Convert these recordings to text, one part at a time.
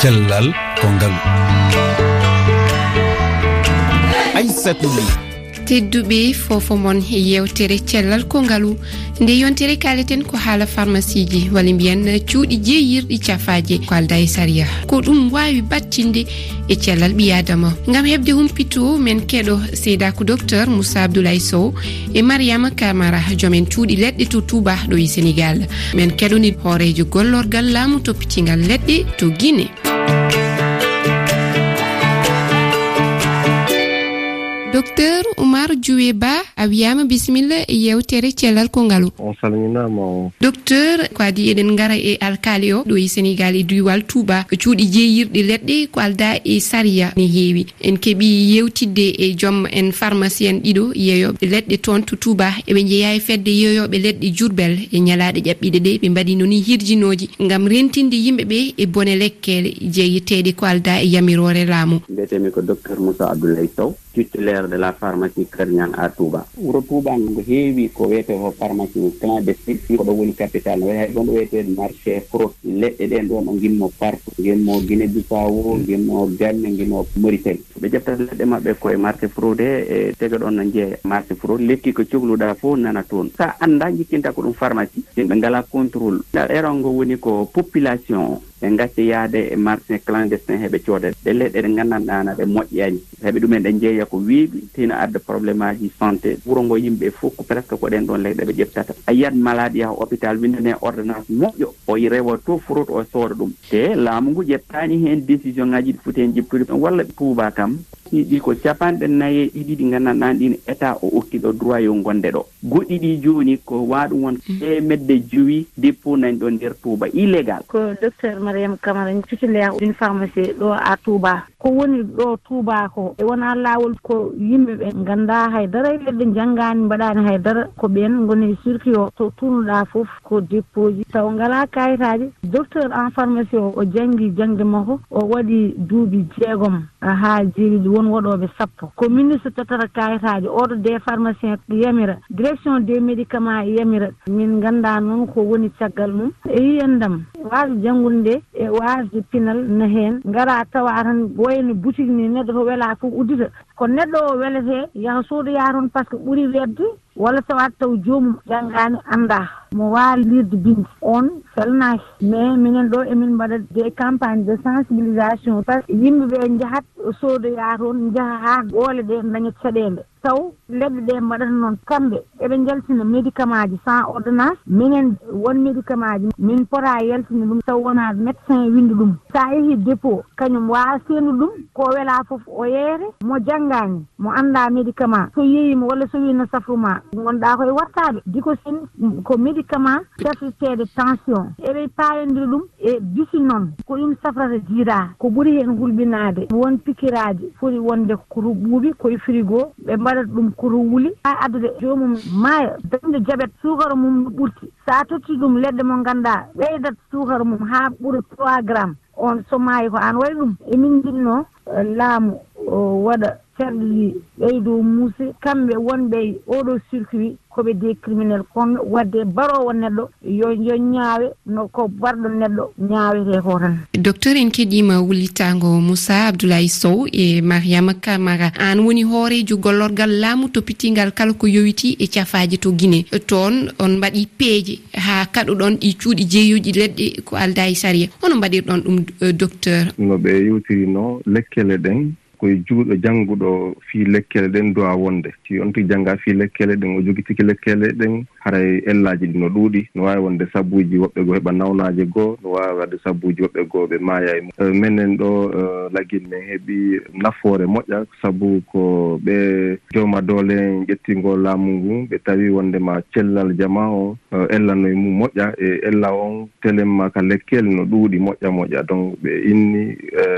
cellal ko ngaalu aissatou tedduɓe fofo moon yewtere cellal ko ngaalu nde yontere kaleten ko haala pharmacie ji walla mbiyan cuuɗi jeeyirɗi cafaje ko alda e saria ko ɗum wawi battinde e cellal ɓi adama gam hebde humpito men keɗo seydako docteur moussa abdoulaye sow e mariama camara joomen cuuɗi leɗɗe to touba ɗo e sénégal. Men keɗoni hoorejo gollorgal laamu toppitigal leɗɗe to guinée. docteur oumar diowe ba a wiyama bisimilla e yewtere cellal kongalu. On salminama o. Docteur ko adi eɗen gara e alkali o ɗo e sénégal e duywal touba. Cuuɗi jeeyirɗe leɗɗe ko alda e saria ne heewi. En keeɓi yewtidde e joom en pharmacie en ɗiɗo yeeyoɓe leɗɗe toon to touba. Eɓe jeeya e fedde yeeyoɓe leɗɗe jurbel e ñalaɗe ƴaɓɓiɗe ɗe. Ɓe mbaɗi noni hirjinoji gam rentinde yimɓeɓe e bone lekkele jeeyeteɗe ko alda e yamirore laamu. Mbiyetemi ko docteur moussa abdoulaye sow. titulaire de la pharmacie karñan à touba. Wuro touba ngo heewi ko wiyete ko pharmacie clandestine fi koɗo woni capital no hay gonɗo wiyete marché frot leɗɗe ɗen ɗon o ginmo partout ginmo guine bisawo ginmo ganne ginmo maritani ɓe ƴeftata leɗɗe maɓɓe koye marché fraude e tege ɗon no jeeya marché fraude lekki ko cohluɗa fof nana toon. Sa anda jikkinta ko ɗum pharmacie yimɓe ngala contrôle. Ɗeɗon ngo woni ko population o ɓe gacca yaade e marché clandestin heɓe cooda ɗe leɗɗe ɗe nganndanɗana ɗe moƴƴani. Heɓe ɗumen ɗe jeeya ko weeɓi tino adda probléme aji santé. Wuro ngo yimɓe fof ko presque ko ɗen ɗon leyɗe ɓe ƴeftata a yiyat maladi ha hôpital windane ordonnance moƴƴo o rewa to forot o sooda ɗum. Te laamu ngu ƴettani hen décision ngaji ɗi foti hen jibtude walla tuuba kam leydi ɗi ko capanɗe naye ɗiɗi ɗi nganndanɗan ɗin état o okkiɗo droit yo gonde ɗo. Goɗɗi ɗi jooni ko waɗum won mm. temedde joyi dépôt nani ɗo nder touba illégal. Ko docteur mariame camara cucilea une pharmacie ɗo à touba. ko woni ɗo tuubako e wona lawol ko yimɓeɓe ganda haydara ɓeɓe janggani mbaɗani haydara ko ɓen goni circuit o to tuunoɗa foof ko déppoji taw ngala kayitaji docteur en pharmacie o o janggui jangde makko o waɗi duuɓi jeegom ha jeeriɗi won waɗoɓe sappo. Ko ministre totata kayitaji oɗo des pharmacien yamira direction des médicament yamira. Min ganda noon ko woni caggal mum. E yiyandam wawi janggude e wasde pinal ne hen gara tawa tan wayno boutique ni neɗɗo to weela fof uddita. Ko neɗɗo o welete yaha soodoya toon par ce que ɓuuri wedde walla tawat taw joomum. Janggani anda mo wawi lirde bindi. On felnaki mais minen ɗo emin mbaɗa des campagne de sensibilisation. Par ce que yimɓeɓe jahat soodoya toon jaaha ha goole ɗe daña caɗede taw leɗɗe ɗe mbaɗata noon kamɓe. Eɓe jaltina médicament ji sans ordonnance. Minen won médicament ji min pota yaltinde ɗum. Taw wona médecin windi ɗum. Sa yeehi dépôt kañum wawa sendu ɗum. Ko weela foof o yeere. Mo janggani mo anda médicament. So yeeyima walla so wino safruma gonɗa koye wattaɓe. Dicosine ko médicament safriteɗe tension. Eɓe payodiri ɗum e bisi noon. Ko ɗum safrata jiira ko ɓuuri hen hulɓinade won pikiraji foti wonde koto ɓuuɓi koye frigo. Ɓe waɗata ɗum koto kurowuli ha addude jomum maaya dañde jabet sukara mum no ɓurti. Sa totti ɗum leɗɗe mo ganduɗa ɓeydat sukara mum ha ɓuura trois gramme on so maayi ko an waɗi ɗum. Emin jinno laamu waɗa Charly ɓeydo muuse kamɓe wonɓe oɗo circuit koɓe des criminel kono wadde barowo neɗɗo yo yo ñaawe no ko barɗo neɗɗo ñaawete ko tan docteur en keɗima wullitago Moussa Abdoulaye Sow e mariama Camara. An woni hoorejo gollorgal laamu toppitigal kala ko yowiti e cafaji to guine toon on mbaɗi peeje ha kaɗoɗon ɗi cuuɗi jeeyoji leɗɗe ko alda e saria hono mbaɗirɗon ɗum docteur? No ɓe yewtirino lekkele ɗen koye juuɗo jannguɗo fii lekkele ɗen dowa wonde. Si on tigi jannga fii lekkele ɗen o jogitiki lekkele ɗen haray ellaaji ɗi no ɗuuɗi no waawi wonde sabbuji woɓɓe goo heɓa nawnaaje goo no waawi wadde sabbuji woɓɓe goo ɓe maaya e eh, mum minen ɗo eh, lagil min heɓi nafoore moƴƴa sabu ko ɓe jowma doole en ƴettingo laamu ngu ɓe tawi wondema cellal jama o eh, ellanno e mum moƴƴa e ella on telemma ka lekkele no ɗuuɗi moƴƴa moƴƴa. Donc ɓe inni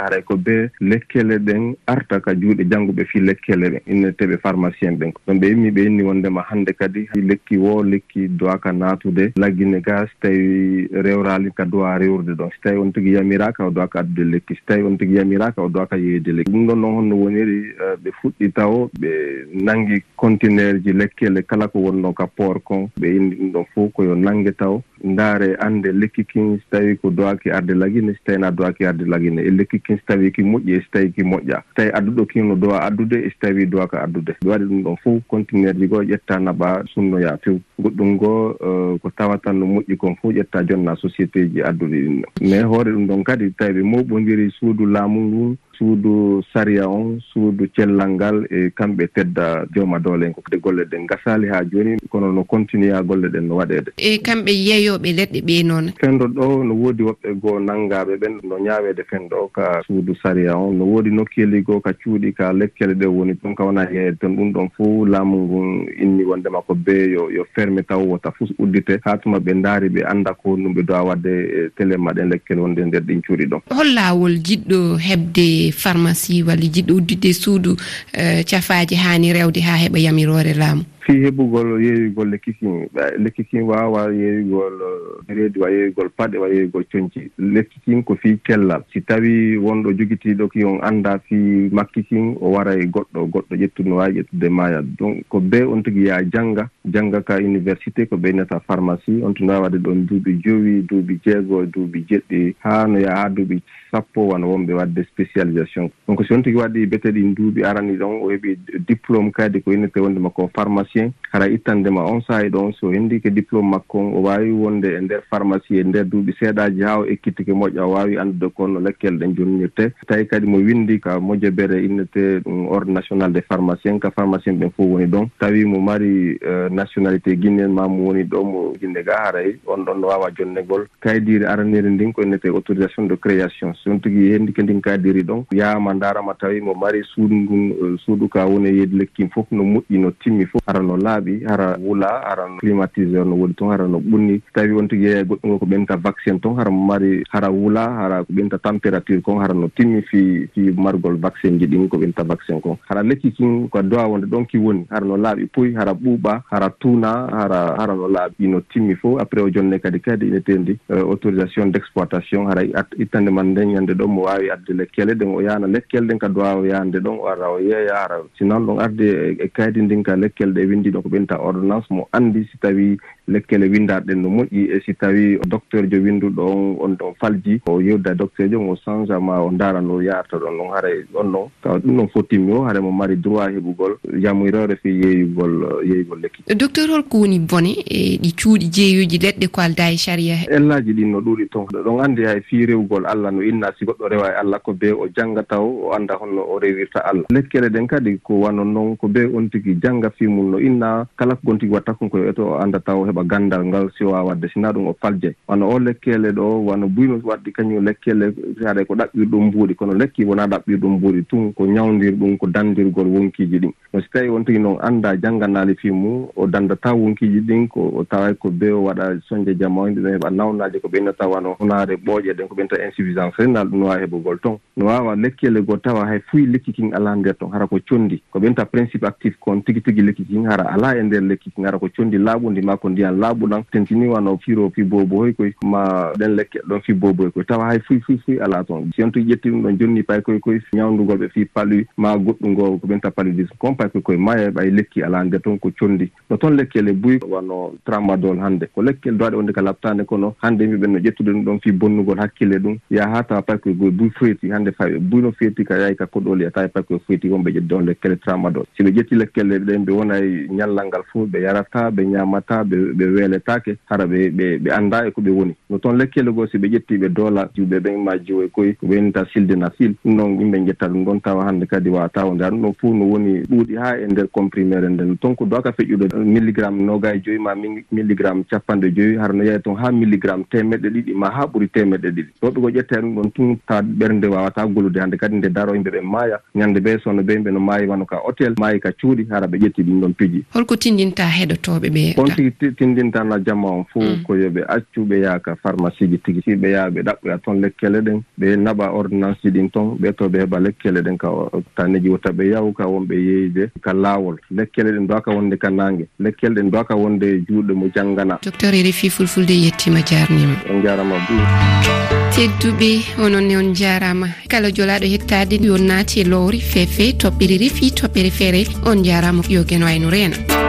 haray ko be lekkele ɗen arta ka juuɗe jannguɓe fii lekkele ɓe inneteɓe pharmacien ɓen ɗon ɓe yimmi ɓe inni wondema hannde kadi lekki wo lekki dowa ka naatude laggine ga so tawi rewrali ka dowa rewrude ɗon. So tawi on tigi yamiraka o dowaka addude lekki. So tawi on tigi yamiraka o dowa yeyde lekki. Ɗum ɗon noon honno woniri e, ɓe fuɗɗi taw ɓe nangi contenaire ji lekkele kala ko wonno ka port kon ɓe inni ɗum ɗon fof koyo nangue taw. Ndaare annde lekki kin so tawi ko dowaki arde lagine so tawi na dowaki arde lagine e lekki kin so tawi ki moƴƴi e so tawi ki moƴƴa. so tawi adduɗo kinno dowa addude e so tawi dowa ka addude. Ɓe waɗi ɗum ɗon fof continéreji goo ƴetta naɓa sunnoya few goɗɗum goo eh, ko tawa tan no moƴƴi kon fof ƴetta jonna société ji addude ɗin ɗon mais hoore ɗum ɗon kadi tawi ɓe moɓodiri suudu laamu ngun suudu saria on suudu cellal ngal e kamɓe tedda jooma doole en ko de golle ɗen gasali ha joni kono no continue a golle ɗen no waɗede. E kamɓe yeeyoɓe leɗɗe ɓe noon? Fenndo ɗo no woodi woɓɓe goo nanngaɓe ɓen no ñaawede fenndo o ka suudu saria on. No woodi nokkeli goo ka cuuɗi ka lekkele ɗe woni ɗon ka wona yeeyede ton ɗum ɗon fof laamu ngun inni wondema ko bee yo yo ferme taw wota fus uddite. Haa tuma ɓe ndaari ɓe annda ko honɗum ɓe dowa wadde télé maɗen lekkele wonde e nder ɗin cuuɗi ɗon. Hol laawol jiɗɗo heɓde pharmacie walla jiɗɗo udditde suudu eh, cafaji hani rewde ha heeɓa yamirore laamu. fii heɓugol yeeyugol lekki kin lekki kin waawa yeeyugol reedi wa yeeyugol paɗe wa yeeyugol coñci lekki kin ko fii cellal si tawii wonɗo jogitiiɗo ki on annda fii makki kin o wara e goɗɗo goɗɗo ƴettude no waawi ƴettude maaya. Donc ko bee on tigi yaa jannga jannga ka université ko ɓeynata pharmacie on tino waɗde ɗon duuɓi jowi duuɓi jeego duuɓi jeɗɗi. Haa no yaha duuɓi sappo wano wonɓe waɗde spécialisation. Donc si on tigi waɗi beteɗin duuɓi arani ɗon o heɓi diplôme kadi ko innete wonde makko pharmacie pharmacien hara ittandema on saha ɗon so henndi ke diplôme makko on o waawi wonde e ndeer pharmacie e ndeer duuɓi seeɗaji haa o ekkitike moƴƴa o waawi anndude konno lekkel ɗen jonnirte. Tawi kadi mo winndi ka mojobere innete ɗum ordre national des pharmacien ka pharmacien ɓen fof woni ɗon. Tawi mo mari e, nationalité guinéen ma mo woni ɗo mo guinde ga haray on ɗon no waawa jonnegol. Kaydiri araniri ndin ko innete autorisation de création. Son tigi henndi ke ndin kaadiri ɗon yahama ndaarama tawi mo mari suudu ngun e, suudu ka woni yeedi lekkin fof no moƴƴi no timmi fof. Ara no laaɓi hara wula hara no climatiseur no woni toon hara no ɓunni tawi won tigi yeeya goɗɗum o ko ɓenta vaccine toon hara mari hara wula hara ko ɓenta température kon hara no timmi fi fi margol vaccine ji ɗin ko ɓenta vaccine kon. Hara lekki kin ko dowa wonde ɗon ki woni. Hara no laaɓi puy hara ɓuuɓa hara tuna hara hara no laaɓi no timmi fof après o jonne kadi kadi ine tendi euh, autorisation d' exploitation hara ittande man nden ñande ɗon mo wawi adde lekkele. Ɗen o yaana lekkele ɗen ka dowa o yaande ɗon o ara o yeeya hara sinan ɗon arde e, e kaydi ndin ka lekkele ɗe winndi ɗo ko ɓenta ordonnance mo anndi si tawii lekkele windaɗen no moƴƴi. E si tawi docteur jo winduɗo on on ɗon falji o yewda docteur jo mo change ma o daran no yarata ɗon ɗon haara ɗon ɗon. Tawa ɗum ɗon fottimmi o haara mo mari droit heɓugol yamirore fi yeeyugol yeeygol lekki. Docteur holko woni bone e ɗi cuuɗi jeeyoji leɗɗe ko alda e saria ellaji ɗin no ɗuuɗi ton. Ɗon andi hay fi rewgol allah no inna si goɗɗo rewa e allah ko be o jannga taw o anda honno o rewirta allah. Lekkele ɗen kadi ko wanon noon ko be on tigui jannga fii mum no inna. Kala ko gon tigi watta kon koye eto o anda taw heɓa gandal ngal si wawa wadde. Sina ɗum o falje wano o lekkele ɗo wano buyno waddi kañum lekkele saade ko ɗaɓɓir ɗum mbuuɗi kono lekki wona ɗaɓɓir ɗum mbuuɗi tun ko ñawdir ɗum ko dandirgol wonkiji ɗin. No si tawi won tigui noon anda jangganali fi mum o dandata wonkiji ɗin ko o tawa ko be o waɗa soñde jamawde ɗon heɓa nawnaji ko ɓennata wano hunare ɓooƴe ɗen ko ɓeynata insuffisance renal ɗum no wawi heɓugol toon no wawa lekkele goo tawa hay fuyi lekki kin ala nder toon hara ko condi ko ɓenta principe actif kon tigui tigui lekki kin hara ala e nder lekki kin hara ko condi laaɓundi ma ko ndiyam ndiyan laaɓuɗan tentini wano firo fi bobohoy koy ma ɗen lekke ɗon fi boboy koy. Tawa hay fuy fuy fuy ala toon siyantu ƴetti ɗum ɗon jonni pay koye koye ñawdugol ɓe fi palu ma goɗɗum ko ɓenta paludisme kon pay koye koye maya e ɓay lekki ala nde toon ko condi. No toon lekkele buy wano tramadol hannde ko lekkel dowaɗe wonde ka labtande kono hannde mbiɓen no ƴettude ɗum ɗon fi bonnugol hakkille ɗum. Ya ha tawa pay koye goye buy feeti hannde faɓe buy no feeti ka yayi ka koɗoli a tawi e pay koye feeti wonɓe ƴetti ɗon lekkele tramadol. Si ɓe ƴetti lekkelle ɗen ɓe wona ñallal ngal fo ɓe yarata ɓe ñamata ɓe ɓe weeletake hara ɓe ɓe annda e ko ɓe woni. No toon lekkele goo si ɓe ƴettii ɓe doola juuɓe ɓen ma jiwo e koye ko ɓeynita silde na ɗum ɗon yimɓe jetta ɗum ɗon tawa hannde kadi wawata wonde an ɗon fof no woni ɗuuɗi haa e ndeer comprimére nden toon ko doaka feƴƴude milligramme noga e joyi ma milligramme capanɗe joyi. Hara no yeeya toon haa milligramme temeɗɗe ɗiɗi ma haa ɓuri temeɗɗe ɗiɗi. Ɗoɓe ko ƴetta ɗum ɗon tun ta ɓernde wawata gollude hannde kadi nde daro yimɓe ɓen maaya ñannde ɓe sono ɓe yimɓe no maayi wano ka hôtel maayi ka cuuɗi hara ɓe ƴetti ɗum ɗon piji. Holko tindinta heɗotoɓe ɓe on tigi tindintan jamma on fof mm. ko yoɓe accuɓe yaaka pharmacie ji tigi. Si ɓe yaha ɓe ɗaɓɓoya toon lekkele ɗen ɓe naɓa ordonnance ji ɗin toon ɓe to ɓe heɓa lekkele ɗen ka taneji wota ɓe yahu ka wonɓe yeyde ka laawol. Lekkele ɗen dowaka wonde ka nangue lekkele ɗen dowaka wonde juuɗe mo janngana docteur erefi fulfulde yettima jarnima on jarama bu tedduɓe ononne on jarama kala jolaɗo hettade yo naati e lowri fefe toɓɓere refi toɓɓere feere on jarama yo gueno wayno reena